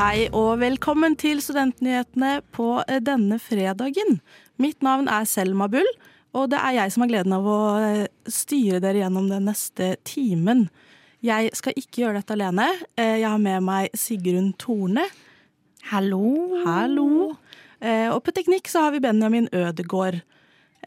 Hei og velkommen til Studentnyhetene på eh, denne fredagen. Mitt navn er Selma Bull, og det er jeg som har gleden av å eh, styre dere gjennom den neste timen. Jeg skal ikke gjøre dette alene. Eh, Jeg har med meg Sigrun Torne. Hallo. Hallo. Eh, Og på teknikk så har vi Benjamin Ødegård.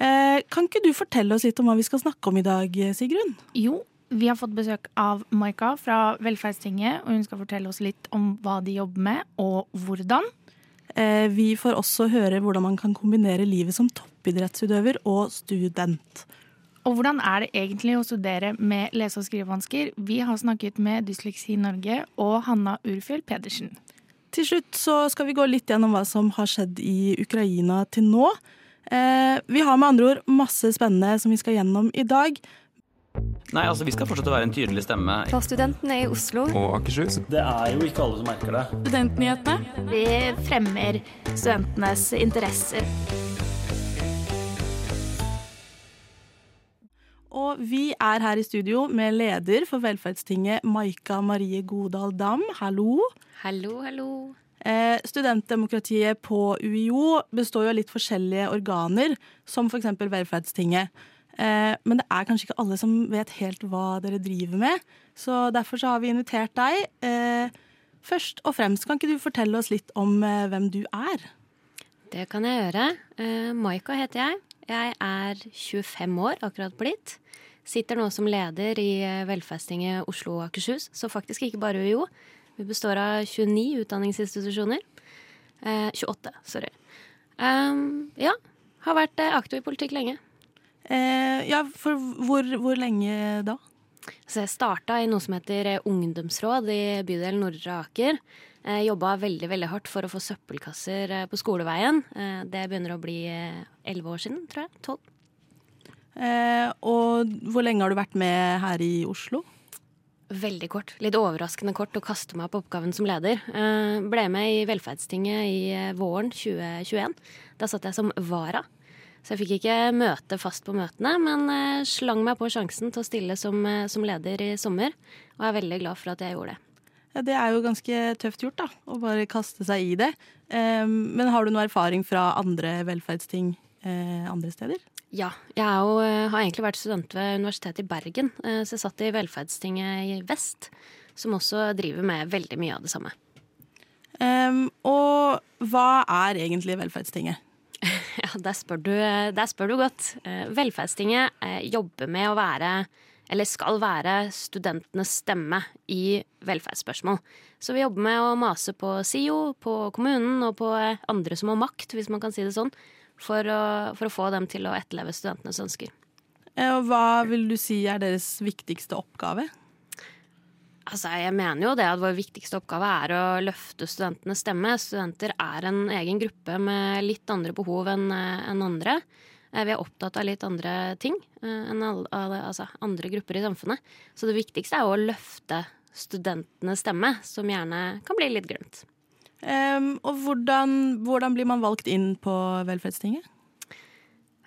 Eh, Kan ikke du fortelle oss litt om hva vi skal snakke om i dag, Sigrun? Jo, vi har fått besøk av Maika fra Velferdstinget, og hun skal fortelle oss litt om hva de jobber med, og hvordan. Eh, Vi får også høre hvordan man kan kombinere livet som toppidrettsutøver og student. Og hvordan er det egentlig å studere med lese- og skrivevansker? Vi har snakket med Dysleksi Norge og Hanna Urfjell Pedersen. Til slutt så skal vi gå litt gjennom hva som har skjedd i Ukraina til nå. Eh, Vi har med andre ord masse spennende som vi skal gjennom i dag. Nei, altså Vi skal fortsette å være en tydelig stemme. For studentene i Oslo og Akershus. Det er jo ikke alle som merker det. Studentnyhetene. Vi fremmer studentenes interesser. Og vi er her i studio med leder for Velferdstinget, Maika Marie Godal Dam. Hallo. Hallo, hallo. Eh, studentdemokratiet på UiO består jo av litt forskjellige organer, som f.eks. Velferdstinget. Eh, men det er kanskje ikke alle som vet helt hva dere driver med, så derfor så har vi invitert deg. Eh, først og fremst, kan ikke du fortelle oss litt om hvem du er? Det kan jeg gjøre. Maika heter jeg. Jeg er 25 år, akkurat blitt. Sitter nå som leder i Velferdstinget Oslo og Akershus, så faktisk ikke bare UiO. Vi består av 29 utdanningsinstitusjoner. Eh, 28, sorry. Um, ja, har vært eh, aktiv i politikk lenge. Eh, ja, for hvor, hvor lenge da? Så jeg starta i noe som heter eh, ungdomsråd i bydelen Nordre Aker. Eh, Jobba veldig veldig hardt for å få søppelkasser på skoleveien. Eh, Det begynner å bli elleve år siden, tror jeg. Tolv. Eh, og hvor lenge har du vært med her i Oslo? Veldig kort. Litt overraskende kort å kaste meg på oppgaven som leder. Eh, Ble med i Velferdstinget i eh, våren 2021. Da satt jeg som vara. Så jeg fikk ikke møte fast på møtene, men eh, slang meg på sjansen til å stille som, som leder i sommer. Og jeg er veldig glad for at jeg gjorde det. Ja, det er jo ganske tøft gjort, da. Å bare kaste seg i det. Men har du noe erfaring fra andre velferdsting andre steder? Ja. Jeg jo, eh, har egentlig vært student ved Universitetet i Bergen, eh, så jeg satt i Velferdstinget i vest, som også driver med veldig mye av det samme. Um, og hva er egentlig Velferdstinget? Ja, der spør du, der spør du godt. Eh, Velferdstinget eh, jobber med å være, eller skal være, studentenes stemme i velferdsspørsmål. Så vi jobber med å mase på SIO, på kommunen og på eh, andre som har makt, hvis man kan si det sånn, for å, for å få dem til å etterleve studentenes ønsker. Eh, og hva vil du si er deres viktigste oppgave? Altså, jeg mener jo det at vår viktigste oppgave er å løfte studentenes stemme. Studenter er en egen gruppe med litt andre behov enn enn andre. Eh, Vi er opptatt av litt andre ting eh, enn altså andre grupper i samfunnet. Så det viktigste er å løfte studentenes stemme, som gjerne kan bli litt glemt. Em, og hvordan, hvordan blir man valgt inn på Velferdstinget?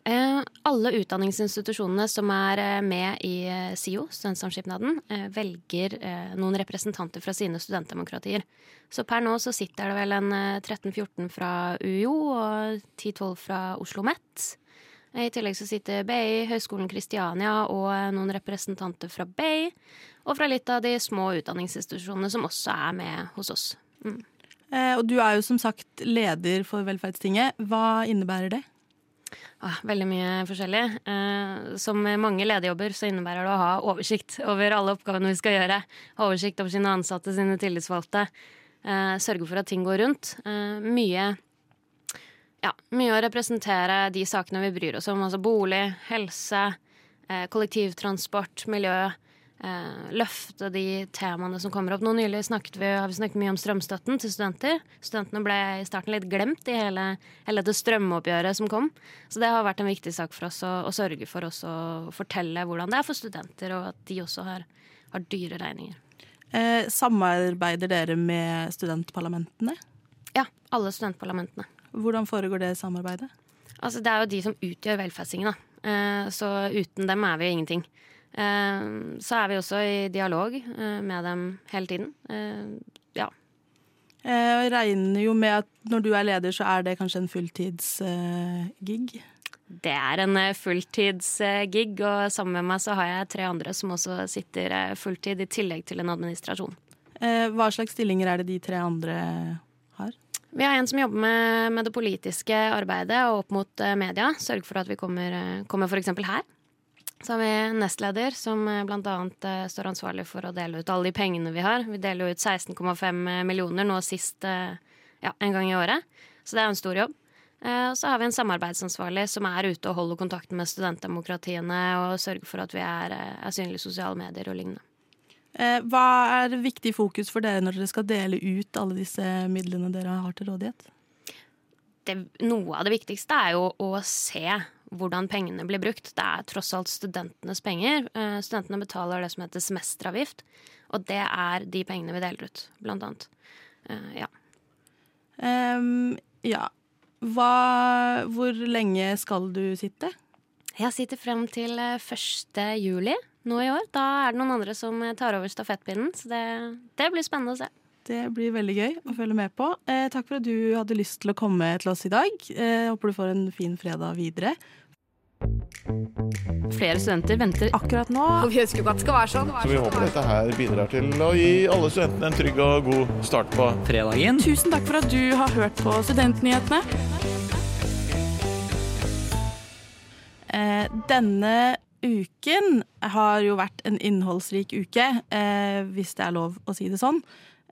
Eh, alle utdanningsinstitusjonene som er eh, med i eh, SIO, Studentsamskipnaden, velger noen representanter fra sine studentdemokratier. Så per nå så sitter det vel en eh, 13-14 fra UiO og 10-12 fra Oslo OsloMet. I tillegg så sitter BI, Høgskolen Kristiania og noen representanter fra BI. Og fra litt av de små utdanningsinstitusjonene som også er med hos oss. Mm. Eh, og du er jo som sagt leder for Velferdstinget. Hva innebærer det? Ah, veldig mye forskjellig. Eh, som med mange lederjobber så innebærer det å ha oversikt over alle oppgavene vi skal gjøre. Ha oversikt over sine ansatte, sine tillitsvalgte. Eh, sørge for at ting går rundt. Eh, mye ja, mye å representere de sakene vi bryr oss om. Altså bolig, helse, eh, kollektivtransport, miljø. Eh, løfte de temaene som kommer opp. Nå nylig snakket vi, har vi snakket mye om strømstøtten til studenter. Studentene ble i starten litt glemt i hele, hele det strømoppgjøret som kom. Så det har vært en viktig sak for oss å, å sørge for oss å fortelle hvordan det er for studenter, og at de også har, har dyre regninger. Eh, samarbeider dere med studentparlamentene? Ja, alle studentparlamentene. Hvordan foregår det samarbeidet? Altså, det er jo de som utgjør velferdsingen. da. Eh, så uten dem er vi jo ingenting. Eh, så er vi også i dialog eh, med dem hele tiden. Eh, ja. Jeg regner jo med at når du er leder, så er det kanskje en fulltidsgig? Det er en fulltidsgig, og sammen med meg så har jeg tre andre som også sitter fulltid, i tillegg til en administrasjon. Hva slags stillinger er det de tre andre har? Vi har en som jobber med, med det politiske arbeidet og opp mot media. Sørger for at vi kommer, kommer f.eks. her. Så har vi nestleder som eh, bl.a. står ansvarlig for å dele ut alle de pengene vi har. Vi deler jo ut 16,5 millioner nå sist eh, ja, en gang i året. Så det er jo en stor jobb. Eh, Og så har vi en samarbeidsansvarlig som er ute og holder kontakten med studentdemokratiene og sørger for at vi er, eh, er synlige i sosiale medier og lignende. Eh, Hva er viktig fokus for dere når dere skal dele ut alle disse midlene dere har til rådighet? det, noe av det viktigste er jo å se hvordan pengene blir brukt. Det er tross alt studentenes penger. Eh, Studentene betaler det som heter semesteravgift, og det er de pengene vi deler ut, blant annet. Eh, Ja. Um, ja. Hva, hvor lenge skal du sitte? Jeg sitter frem til eh, 1. juli nå i år. Da er det noen andre som eh, tar over stafettpinnen, så det, det blir spennende å se. Det blir veldig gøy å følge med på. Eh, takk for at du hadde lyst til å komme til oss i dag. Eh, håper du får en fin fredag videre. Flere studenter venter akkurat nå. Og vi ønsker jo at det skal være sånn. Så vi håper dette her bidrar til å gi alle studentene en trygg og god start på Fredagen. Tusen takk for at du har hørt på Studentnyhetene. Eh, denne uken har jo vært en innholdsrik uke, eh, hvis det er lov å si det sånn.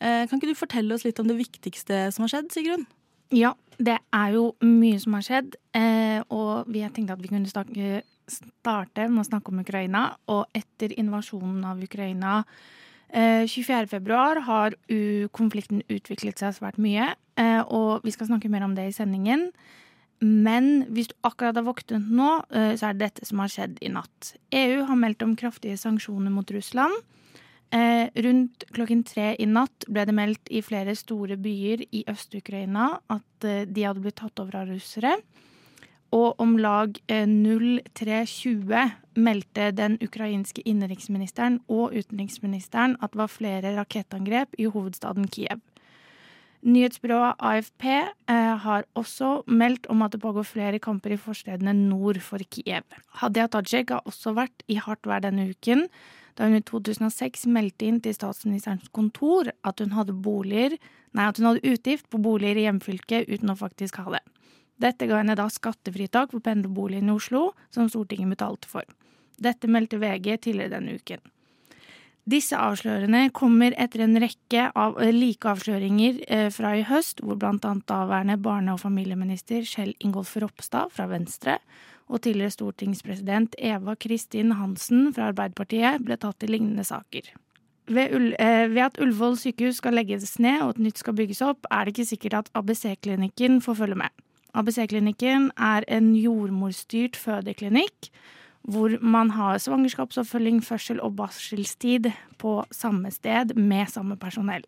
Eh, kan ikke du fortelle oss litt om det viktigste som har skjedd, Sigrun? Ja, det er jo mye som har skjedd, eh, og vi tenkte at vi kunne starte med å snakke om Ukraina. Og etter invasjonen av Ukraina eh, 24. februar har konflikten utviklet seg svært mye, eh, og vi skal snakke mer om det i sendingen. Men hvis du akkurat har våknet nå, eh, så er det dette som har skjedd i natt. EU har meldt om kraftige sanksjoner mot Russland. Eh, rundt klokken tre i natt ble det meldt i flere store byer i Øst-Ukraina at eh, de hadde blitt tatt over av russere. Og om lag eh, 03.20 meldte den ukrainske innenriksministeren og utenriksministeren at det var flere rakettangrep i hovedstaden Kiev. Nyhetsbyrået AFP eh, har også meldt om at det pågår flere kamper i forstedene nord for Kiev. Hadia Tajik har også vært i hardt vær denne uken, da hun i 2006 meldte inn til statsministerens kontor at hun hadde boliger, nei, at hun hadde utgift på boliger i hjemfylket uten å faktisk ha det. Dette ga henne da skattefritak for pendlerboligen i Oslo, som Stortinget betalte for. Dette meldte VG tidligere denne uken. Disse avslørene kommer etter en rekke av eh, like avsløringer eh, fra i høst, hvor annet daværende barne- og familieminister Kjell Ingolf Ropstad fra Venstre og tidligere stortingspresident Eva Kristin Hansen fra Arbeiderpartiet ble tatt i lignende saker. Ved, eh, ved at Ullevål sykehus skal legges ned og et nytt skal bygges opp, er det ikke sikkert at ABC-klinikken får følge med. ABC-klinikken er en jordmorstyrt fødeklinikk hvor man har svangerskapsoppfølging, fødsel og barselstid på samme sted med samme personell.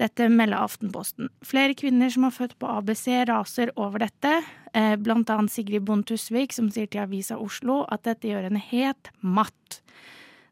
Dette melder Aftenposten. Flere kvinner som har født på ABC, raser over dette. Eh, Blant annet Sigrid Bond Tusvik, som sier til Avisa Oslo at dette gjør henne helt matt.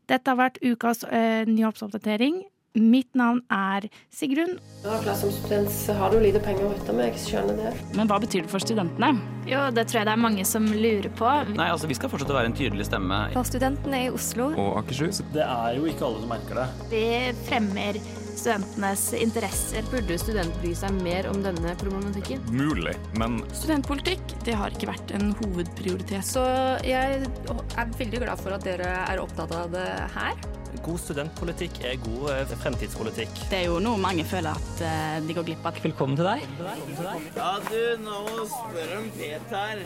Dette har vært ukas eh, nyhetsoppdatering. Mitt navn er Sigrun. Ja, klart Som student så har du lite penger å rutte med, jeg skjønner det. Men hva betyr det for studentene? Jo, det tror jeg det er mange som lurer på. Nei, altså Vi skal fortsette å være en tydelig stemme. For studentene i Oslo Og Akershus. Det er jo ikke alle som merker det. Vi fremmer studentenes interesser. Burde studenter bry seg mer om denne problematikken? Mulig, men Studentpolitikk det har ikke vært en hovedprioritet. Så jeg er veldig glad for at dere er opptatt av det her. God studentpolitikk er god eh, fremtidspolitikk. Det er jo noe mange føler at eh, de går glipp av. Velkommen til deg. Ja, du, nå spør om Peter.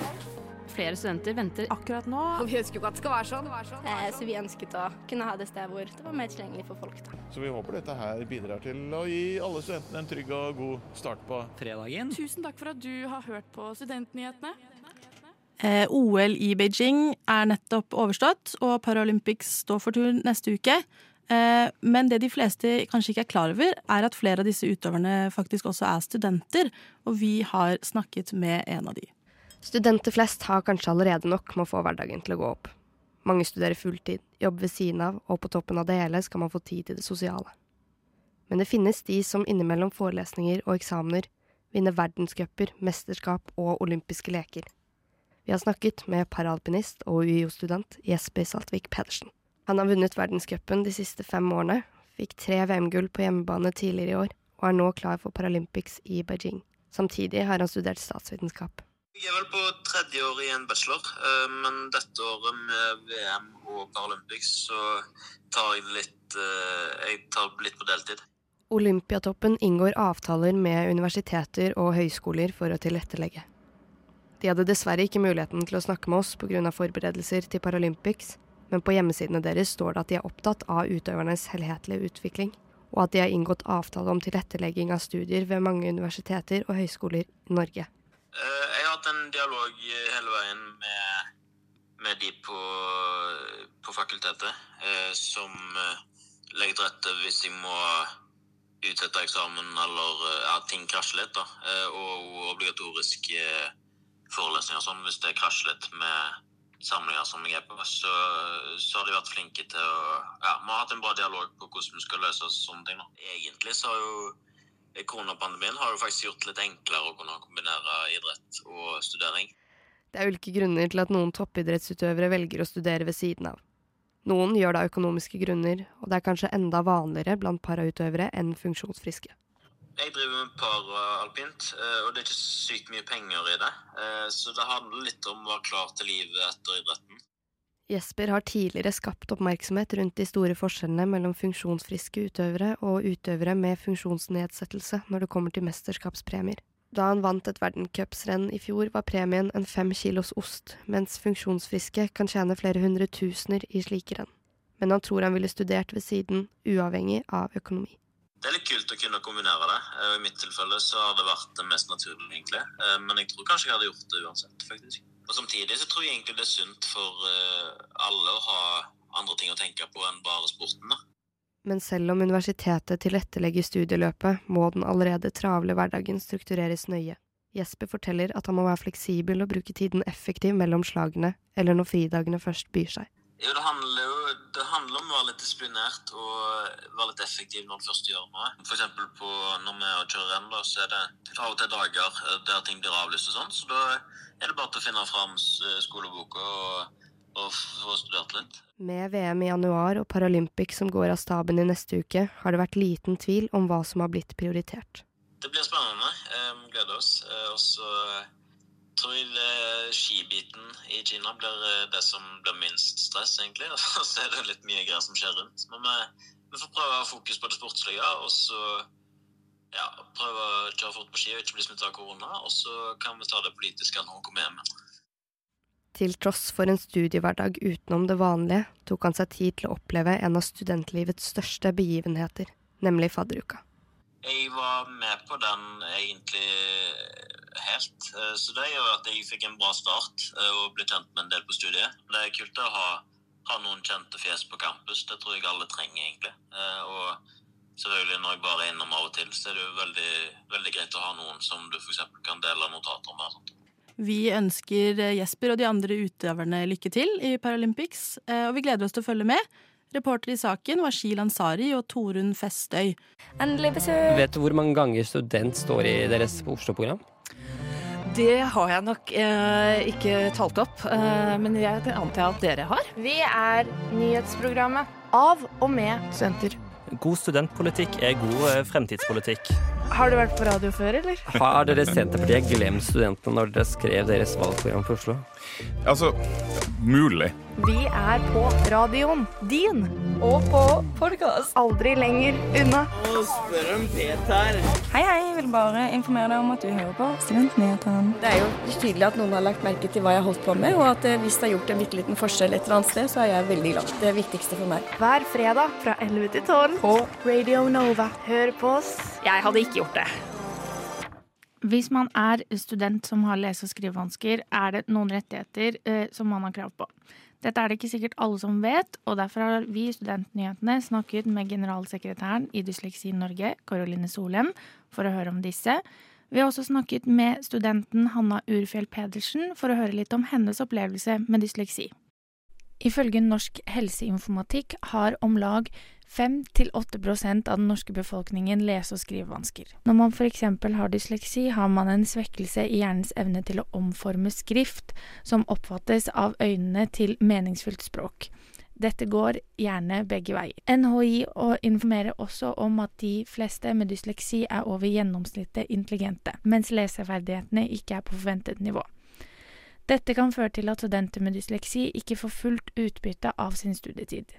Flere studenter venter Akkurat nå Og vi ønsker jo ikke at det skal være sånn. Eh, så vi ønsket å kunne ha det sted hvor det var mer tilgjengelig for folk. da. Så vi håper dette her bidrar til å gi alle studentene en trygg og god start på Fredagen. Tusen takk for at du har hørt på Studentnyhetene. Eh, OL i Beijing er nettopp overstått, og Paralympics står for tur neste uke. Eh, men det de fleste kanskje ikke er klar over, er at flere av disse utøverne faktisk også er studenter, og vi har snakket med en av de. Studenter flest har kanskje allerede nok med å få hverdagen til å gå opp. Mange studerer fulltid, jobber ved siden av, og på toppen av det hele skal man få tid til det sosiale. Men det finnes de som innimellom forelesninger og eksamener vinner verdenscuper, mesterskap og olympiske leker. Vi har snakket med paralpinist og UiO-student Jesper Saltvik Pedersen. Han har vunnet verdenscupen de siste fem årene, fikk tre VM-gull på hjemmebane tidligere i år, og er nå klar for Paralympics i Beijing. Samtidig har han studert statsvitenskap. Jeg er vel på tredje år i en bachelor, eh, men dette året med VM og Paralympics så tar jeg litt eh, Jeg tar litt på deltid. Olympiatoppen inngår avtaler med universiteter og høyskoler for å tilrettelegge. De hadde dessverre ikke muligheten til å snakke med oss pga. forberedelser til Paralympics, men på hjemmesidene deres står det at de er opptatt av utøvernes helhetlige utvikling, og at de har inngått avtale om tilrettelegging av studier ved mange universiteter og høyskoler i Norge. Eh, jeg har hatt en dialog hele veien med, med de på, på fakultetet, eh, som legger til rette hvis jeg må utsette eksamen eller ja, ting krasjer litt. da, Og obligatoriske forelesninger sånn, hvis det krasjer litt med samlinger som jeg er på, så, så, har de vært flinke til å Ja, vi har hatt en bra dialog på hvordan vi skal løse sånne ting. da. Egentlig så har jo koronapandemien har jo faktisk gjort det litt enklere å kunne kombinere idrett og studering. Det er ulike grunner til at noen toppidrettsutøvere velger å studere ved siden av. Noen gjør det av økonomiske grunner, og det er kanskje enda vanligere blant parautøvere enn funksjonsfriske. Jeg driver med paralpint, og det er ikke sykt mye penger i det. Så det handler litt om å være klar til livet etter idretten. Jesper har tidligere skapt oppmerksomhet rundt de store forskjellene mellom funksjonsfriske utøvere og utøvere med funksjonsnedsettelse når det kommer til mesterskapspremier. Da han vant et verdenscupsrenn i fjor, var premien en fem kilos ost, mens funksjonsfriske kan tjene flere hundre tusener i slike renn. Men han tror han ville studert ved siden, uavhengig av økonomi. Det er litt kult å kunne kombinere det. I mitt tilfelle så har det vært det mest naturlige, egentlig. Men jeg tror kanskje jeg hadde gjort det uansett, faktisk. Og samtidig så tror jeg egentlig det er sunt for alle å ha andre ting å tenke på enn bare sporten. da. Men selv om universitetet tilrettelegger studieløpet, må den allerede travle hverdagen struktureres nøye. Jesper forteller at han må være fleksibel og bruke tiden effektiv mellom slagene, eller når fridagene først byr seg. Jo, det handler jo det handler om å være litt disiplinert og være litt effektiv når du først gjør noe. Eksempel når vi kjører renn, så er det av og til dager der ting blir avlyst og sånn, så da er det bare å finne fram skoleboka og, og få studert litt. Med VM i januar og Paralympic som går av staben i neste uke, har det vært liten tvil om hva som har blitt prioritert. Det blir spennende. Gleder oss. Og så tror jeg skibiten i Kina blir det som blir minst stress, egentlig. Og så er det litt mye greier som skjer rundt. Men vi, vi får prøve å ha fokus på det sportslige, og så ja, prøve å kjøre fort på ski og ikke bli smittet av korona. Og så kan vi ta det politiske når han kommer hjem. Til tross for en studiehverdag utenom det vanlige, tok han seg tid til å oppleve en av studentlivets største begivenheter, nemlig fadderuka. Jeg var med på den egentlig helt, så det gjør at jeg fikk en bra start og ble kjent med en del på studiet. Det er kult å ha, ha noen kjente fjes på campus, det tror jeg alle trenger egentlig. Og selvfølgelig når jeg bare er innom av og til, så er det jo veldig, veldig greit å ha noen som du f.eks. kan dele notater med. Sånt. Vi ønsker Jesper og de andre utøverne lykke til i Paralympics, og vi gleder oss til å følge med. Reporter i saken var Shil Ansari og Torunn Festøy. Endelig besøk! Vet du hvor mange ganger student står i deres Oslo-program? Det har jeg nok eh, ikke talt opp, eh, men jeg antar at dere har. Vi er nyhetsprogrammet av og med studenter. God studentpolitikk er god fremtidspolitikk. Har du vært på radio før, eller? Har dere Senterpartiet glemt studentene når dere skrev deres valgprogram for Oslo? Altså, mulig. Vi er på radioen din. Og på podkast. Aldri lenger unna. Og spør om Peter. Hei, hei. Jeg vil bare informere deg om at du hører på Studentnyhetene. Det er jo tydelig at noen har lagt merke til hva jeg har holdt på med, og at hvis det har gjort en bitte liten forskjell et eller annet sted, så er jeg veldig glad. Det er viktigste for meg. Hver fredag fra 11 til 12 på Radio Nova. Hør på oss. Jeg hadde ikke gjort det. Hvis man er student som har lese- og skrivevansker, er det noen rettigheter eh, som man har krav på. Dette er det ikke sikkert alle som vet, og derfor har vi i Studentnyhetene snakket med generalsekretæren i Dysleksi Norge, Karoline Solem, for å høre om disse. Vi har også snakket med studenten Hanna Urfjell Pedersen for å høre litt om hennes opplevelse med dysleksi. Ifølge Norsk helseinformatikk har om lag 5-8% av den norske befolkningen lese- og skrivevansker. Når man f.eks. har dysleksi, har man en svekkelse i hjernens evne til å omforme skrift, som oppfattes av øynene til meningsfullt språk. Dette går gjerne begge veier. NHI informerer også om at de fleste med dysleksi er over gjennomsnittet intelligente, mens leseferdighetene ikke er på forventet nivå. Dette kan føre til at studenter med dysleksi ikke får fullt utbytte av sin studietid.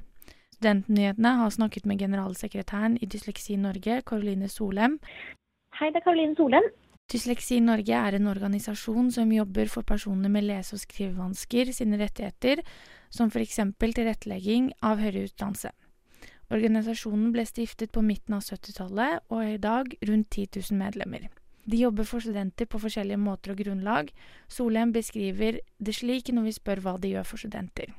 Studentnyhetene har snakket med generalsekretæren i Dysleksi Norge, Karoline Solem. Hei, det er Karoline Solem. Dysleksi Norge er en organisasjon som jobber for personer med lese- og skrivevansker sine rettigheter, som f.eks. tilrettelegging av høyere utdannelse. Organisasjonen ble stiftet på midten av 70-tallet og er i dag rundt 10 000 medlemmer. De jobber for studenter på forskjellige måter og grunnlag. Solheim beskriver det slik når vi spør hva de gjør for studenter.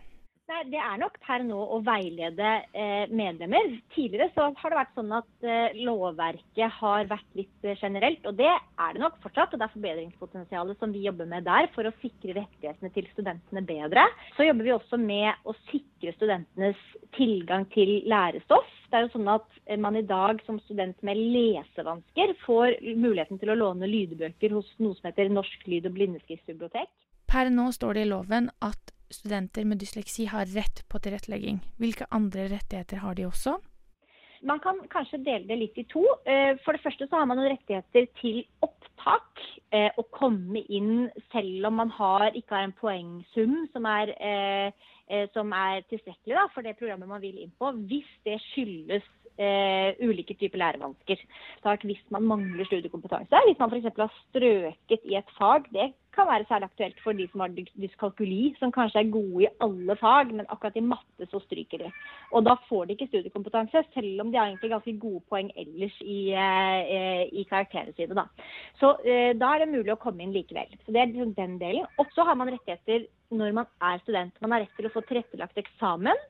Det er nok per nå å veilede eh, medlemmer. Tidligere så har det vært sånn at eh, lovverket har vært litt eh, generelt, og det er det nok fortsatt. og Det er forbedringspotensialet som vi jobber med der for å sikre rettighetene til studentene bedre. Så jobber vi også med å sikre studentenes tilgang til lærestoff. Det er jo sånn at man i dag som student med lesevansker får muligheten til å låne lydbøker hos noe som heter Norsk lyd- og blindeskriftsbibliotek. Per nå står det i loven at studenter med dysleksi har rett på tilrettelegging. Hvilke andre rettigheter har de også? Man kan kanskje dele det litt i to. Eh, for det første så har man noen rettigheter til opptak. Eh, å komme inn selv om man har, ikke har en poengsum som er, eh, som er tilstrekkelig da, for det programmet man vil inn på. Hvis det skyldes eh, ulike typer lærevansker. Tak hvis man mangler studiekompetanse. Hvis man f.eks. har strøket i et fag. Det kan være særlig aktuelt for de som har dyskalkuli, som kanskje er gode i alle fag, men akkurat i matte så stryker de. Og da får de ikke studiekompetanse, selv om de har egentlig ganske gode poeng ellers i, eh, i karakterene sine. Da. Så eh, da er det mulig å komme inn likevel. Så det er liksom den delen. Og så har man rettigheter når man er student. Man har rett til å få tilrettelagt eksamen.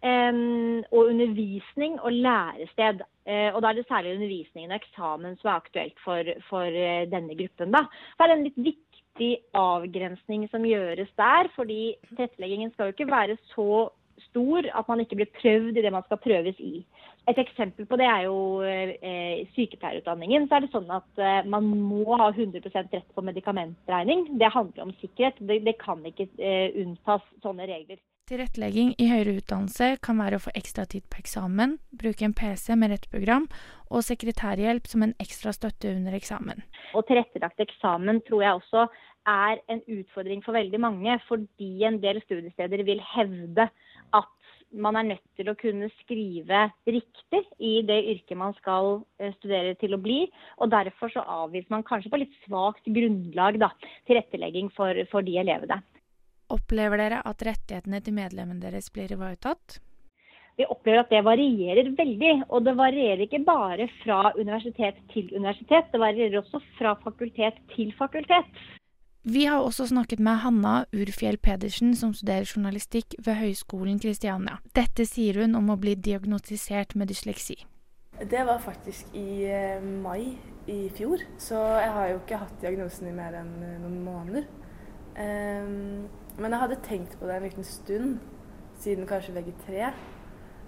Og undervisning og lærested. Uh, og da er det særlig undervisningen og eksamen som er aktuelt for, for uh, denne gruppen. Da. Så er en litt viktig avgrensning som gjøres der, fordi tilretteleggingen skal jo ikke være så stor at man ikke blir prøvd i det man skal prøves i. Et eksempel på det er jo eh, sykepleierutdanningen. Så er det sånn at eh, man må ha 100% rett på medikamentregning. Det handler om sikkerhet. Det, det kan ikke eh, unntas sånne regler. Tilrettelegging i høyere utdannelse kan være å få ekstra tid på eksamen, bruke en PC med rett program og sekretærhjelp som en ekstra støtte under eksamen. Og tilrettelagt eksamen tror jeg også er en utfordring for veldig mange, fordi en del studiesteder vil hevde at man er nødt til å kunne skrive riktig i det yrket man skal eh, studere til å bli. Og derfor så avviser man kanskje på litt svakt grunnlag da, tilrettelegging for, for de elevene. Opplever dere at rettighetene til medlemmene deres blir ivaretatt? Vi opplever at det varierer veldig. Og det varierer ikke bare fra universitet til universitet, det varierer også fra fakultet til fakultet. Vi har også snakket med Hanna Urfjell Pedersen, som studerer journalistikk ved Høgskolen Kristiania. Dette sier hun om å bli diagnostisert med dysleksi. Det var faktisk i eh, mai i fjor, så jeg har jo ikke hatt diagnosen i mer enn eh, noen måneder. Um, men jeg hadde tenkt på det en liten stund, siden kanskje VG3.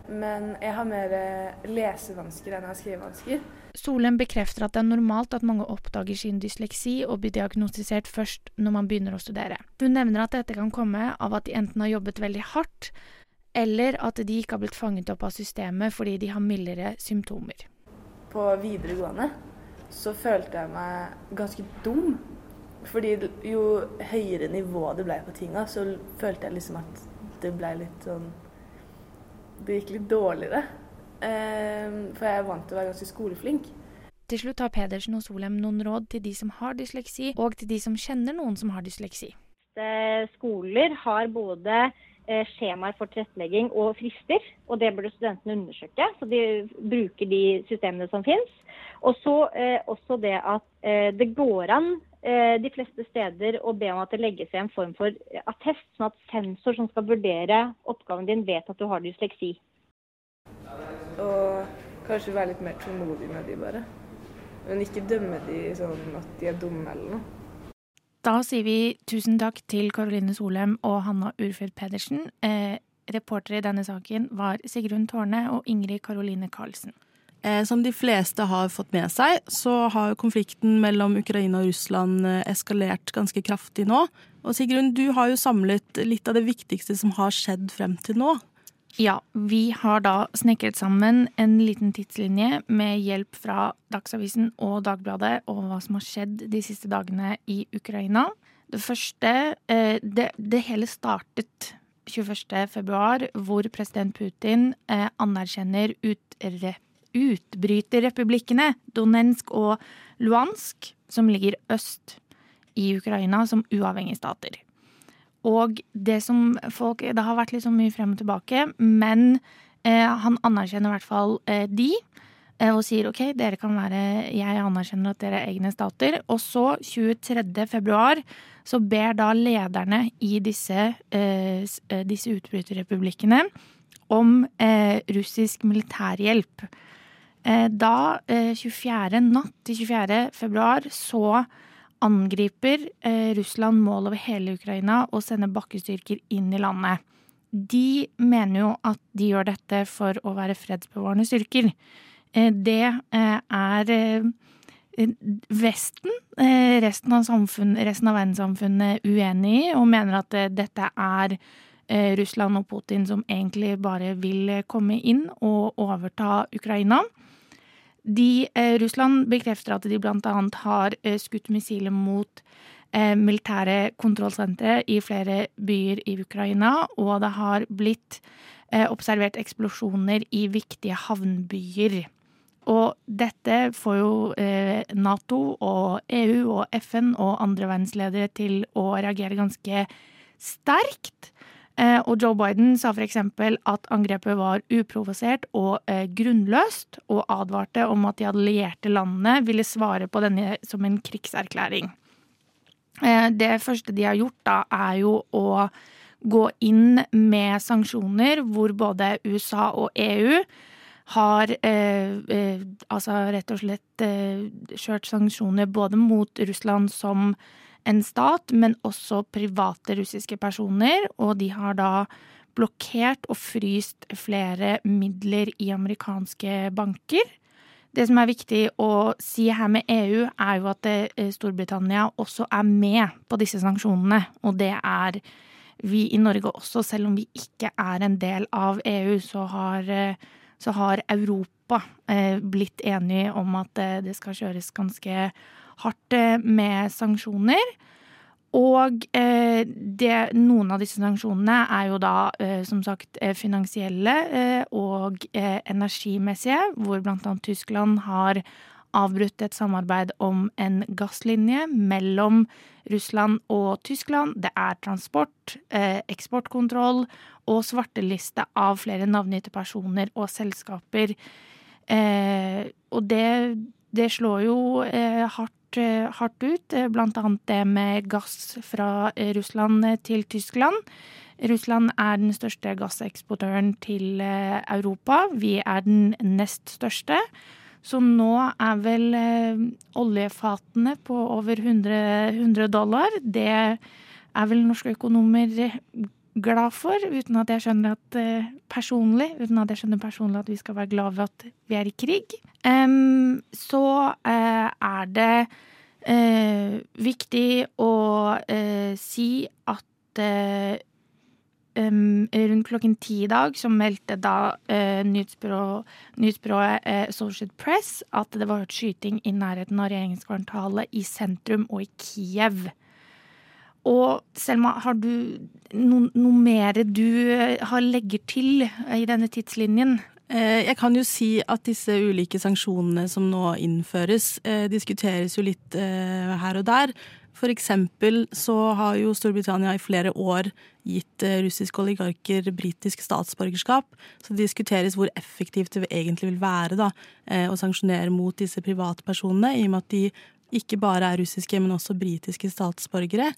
Men jeg har mer eh, lesevansker enn jeg har skrivevansker. Solheim bekrefter at det er normalt at mange oppdager sin dysleksi og blir diagnostisert først når man begynner å studere. Hun nevner at dette kan komme av at de enten har jobbet veldig hardt, eller at de ikke har blitt fanget opp av systemet fordi de har mildere symptomer. På videregående så følte jeg meg ganske dum. Fordi jo høyere nivå det ble på tinga, så følte jeg liksom at det ble litt sånn Det gikk litt dårligere. Ehm, for jeg er vant til å være ganske skoleflink. Til slutt har Pedersen og Solheim noen råd til de som har dysleksi, og til de som kjenner noen som har dysleksi. Skoler har både eh, skjemaer for tilrettelegging og frister, og det burde studentene undersøke. Så de bruker de systemene som finnes. Og så eh, også det at eh, det går an de fleste steder å be om at det legges i en form for attest, sånn at sensor som skal vurdere oppgaven din, vet at du har dysleksi. Og kanskje være litt mer tålmodig med de bare. Men ikke dømme de sånn at de er dumme eller noe. Da sier vi tusen takk til Karoline Solheim og Hanna Urfjell Pedersen. Eh, reportere i denne saken var Sigrun Tårne og Ingrid Karoline Karlsen. Eh, som de fleste har fått med seg, så har konflikten mellom Ukraina og Russland eh, eskalert ganske kraftig nå. Og Sigrun, du har jo samlet litt av det viktigste som har skjedd frem til nå. Ja, vi har da snekret sammen en liten tidslinje med hjelp fra Dagsavisen og Dagbladet og hva som har skjedd de siste dagene i Ukraina. Det første eh, Det, det hele startet 21. februar, hvor president Putin anerkjenner utre utbryterrepublikkene Donensk og Luansk, som ligger øst i Ukraina, som uavhengige stater. Og det som folk Det har vært litt liksom mye frem og tilbake, men eh, han anerkjenner i hvert fall eh, de. Eh, og sier OK, dere kan være Jeg anerkjenner at dere er egne stater. Og så, 23. februar, så ber da lederne i disse, eh, eh, disse utbryterrepublikkene om russisk militærhjelp. Eh, da, 24. Eh, natt til 24. februar, så angriper eh, Russland mål over hele Ukraina og sender bakkestyrker inn i landet. De mener jo at de gjør dette for å være fredsbevarende styrker. Det er Vesten, resten av, samfunn, resten av verdenssamfunnet, uenig i, og mener at dette er Russland og Putin som egentlig bare vil komme inn og overta Ukraina. De, eh, Russland bekrefter at de bl.a. har eh, skutt missiler mot eh, militære kontrollsentre i flere byer i Ukraina, og det har blitt eh, observert eksplosjoner i viktige havnbyer. Og dette får jo eh, Nato og EU og FN og andre verdensledere til å reagere ganske sterkt. Eh, og Joe Biden sa f.eks. at angrepet var uprovosert og eh, grunnløst, og advarte om at de allierte landene ville svare på denne som en krigserklæring. Eh, det første de har gjort, da, er jo å gå inn med sanksjoner hvor både USA og EU har eh, altså rett og slett eh, kjørt sanksjoner både mot Russland som en stat, men også private russiske personer, og de har da blokkert og fryst flere midler i amerikanske banker. Det som er viktig å si her med EU, er jo at eh, Storbritannia også er med på disse sanksjonene. Og det er vi i Norge også, selv om vi ikke er en del av EU, så har, eh, så har Europa eh, blitt enige om at det skal kjøres ganske hardt eh, med sanksjoner. Og eh, det, noen av disse sanksjonene er jo da eh, som sagt eh, finansielle eh, og eh, energimessige, hvor annet Tyskland har avbrutt et samarbeid om en gasslinje mellom Russland og Tyskland. Det er transport, eksportkontroll og svarteliste av flere navngitte personer og selskaper. og det, det slår jo hardt Eh, hardt ut, bl.a. det med gass fra eh, Russland til Tyskland. Russland er den største gasseksportøren til Europa. Vi er den nest største. Så nå er vel oljefatene på over 100, 100 dollar. Det er vel norske økonomer glad for, uten at jeg skjønner at uh, personlig uten at jeg skjønner personlig at vi skal være glad for at vi er i krig. Um, så uh, er det uh, viktig å si at um, rundt klokken ti i dag så meldte da nyhetsbyrået uh, Associated Press at det var hørt skyting i nærheten av regjeringskvartalet i sentrum og i Kiev. Og Selma, har du no, noe mer du eh, har legger til i denne tidslinjen? Jeg kan jo si at disse ulike sanksjonene som nå innføres, diskuteres jo litt her og der. For eksempel så har jo Storbritannia i flere år gitt russiske oligarker britisk statsborgerskap. Så det diskuteres hvor effektivt det egentlig vil være da, å sanksjonere mot disse privatpersonene, i og med at de ikke bare er russiske, men også britiske statsborgere.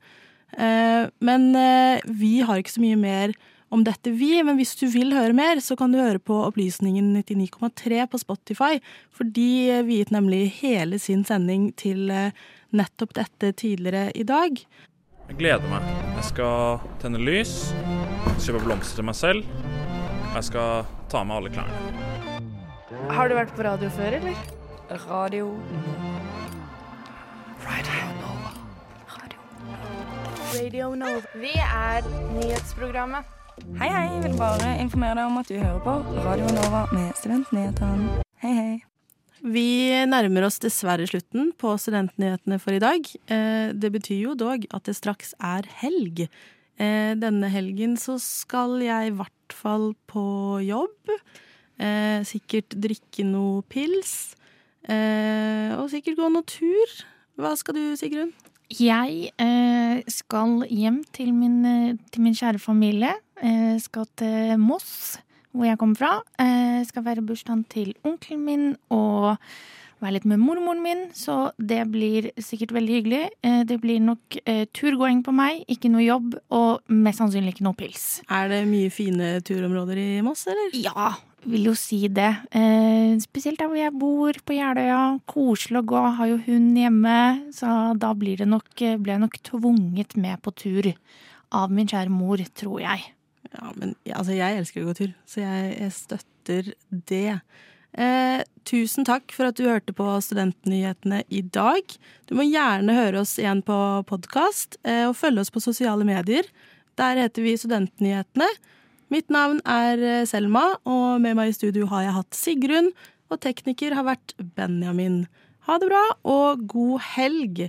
Eh, men eh, vi har ikke så mye mer om dette, vi. Men hvis du vil høre mer, så kan du høre på Opplysningen 99,3 på Spotify. For de viet nemlig hele sin sending til eh, nettopp dette tidligere i dag. Jeg gleder meg. Jeg skal tenne lys, kjøpe blomster til meg selv. og Jeg skal ta med alle klærne. Har du vært på radio før, eller? Radio Radio Nova. Vi er nyhetsprogrammet. Hei, hei. Jeg vil bare informere deg om at du hører på Radio Nova med Studentnyhetene. Hei, hei. Vi nærmer oss dessverre slutten på Studentnyhetene for i dag. Eh, Det betyr jo dog at det straks er helg. Eh, Denne helgen så skal jeg i hvert fall på jobb. Eh, Sikkert drikke noe pils. Og sikkert gå noe tur. Hva skal du, Sigrun? Jeg skal hjem til min, til min kjære familie. Jeg skal til Moss, hvor jeg kommer fra. Eh, skal være bursdagen til onkelen min og være litt med mormoren min, så det blir sikkert veldig hyggelig. Eh, det blir nok eh, turgåing på meg, ikke noe jobb, og mest sannsynlig ikke noe pils. Er det mye fine turområder i Moss, eller? Ja, vil jo si det. Eh, spesielt der hvor jeg bor, på Jeløya. Koselig å gå, har jo hund hjemme. Så da blir, det nok, blir jeg nok tvunget med på tur av min kjære mor, tror jeg. Ja, men altså, jeg elsker å gå tur, så jeg, jeg støtter det. Eh, tusen takk for at du hørte på Studentnyhetene i dag. Du må gjerne høre oss igjen på podkast, eh, og følge oss på sosiale medier. Der heter vi Studentnyhetene. Mitt navn er eh, Selma, og med meg i studio har jeg hatt Sigrun, og tekniker har vært Benjamin. Ha det bra, og god helg!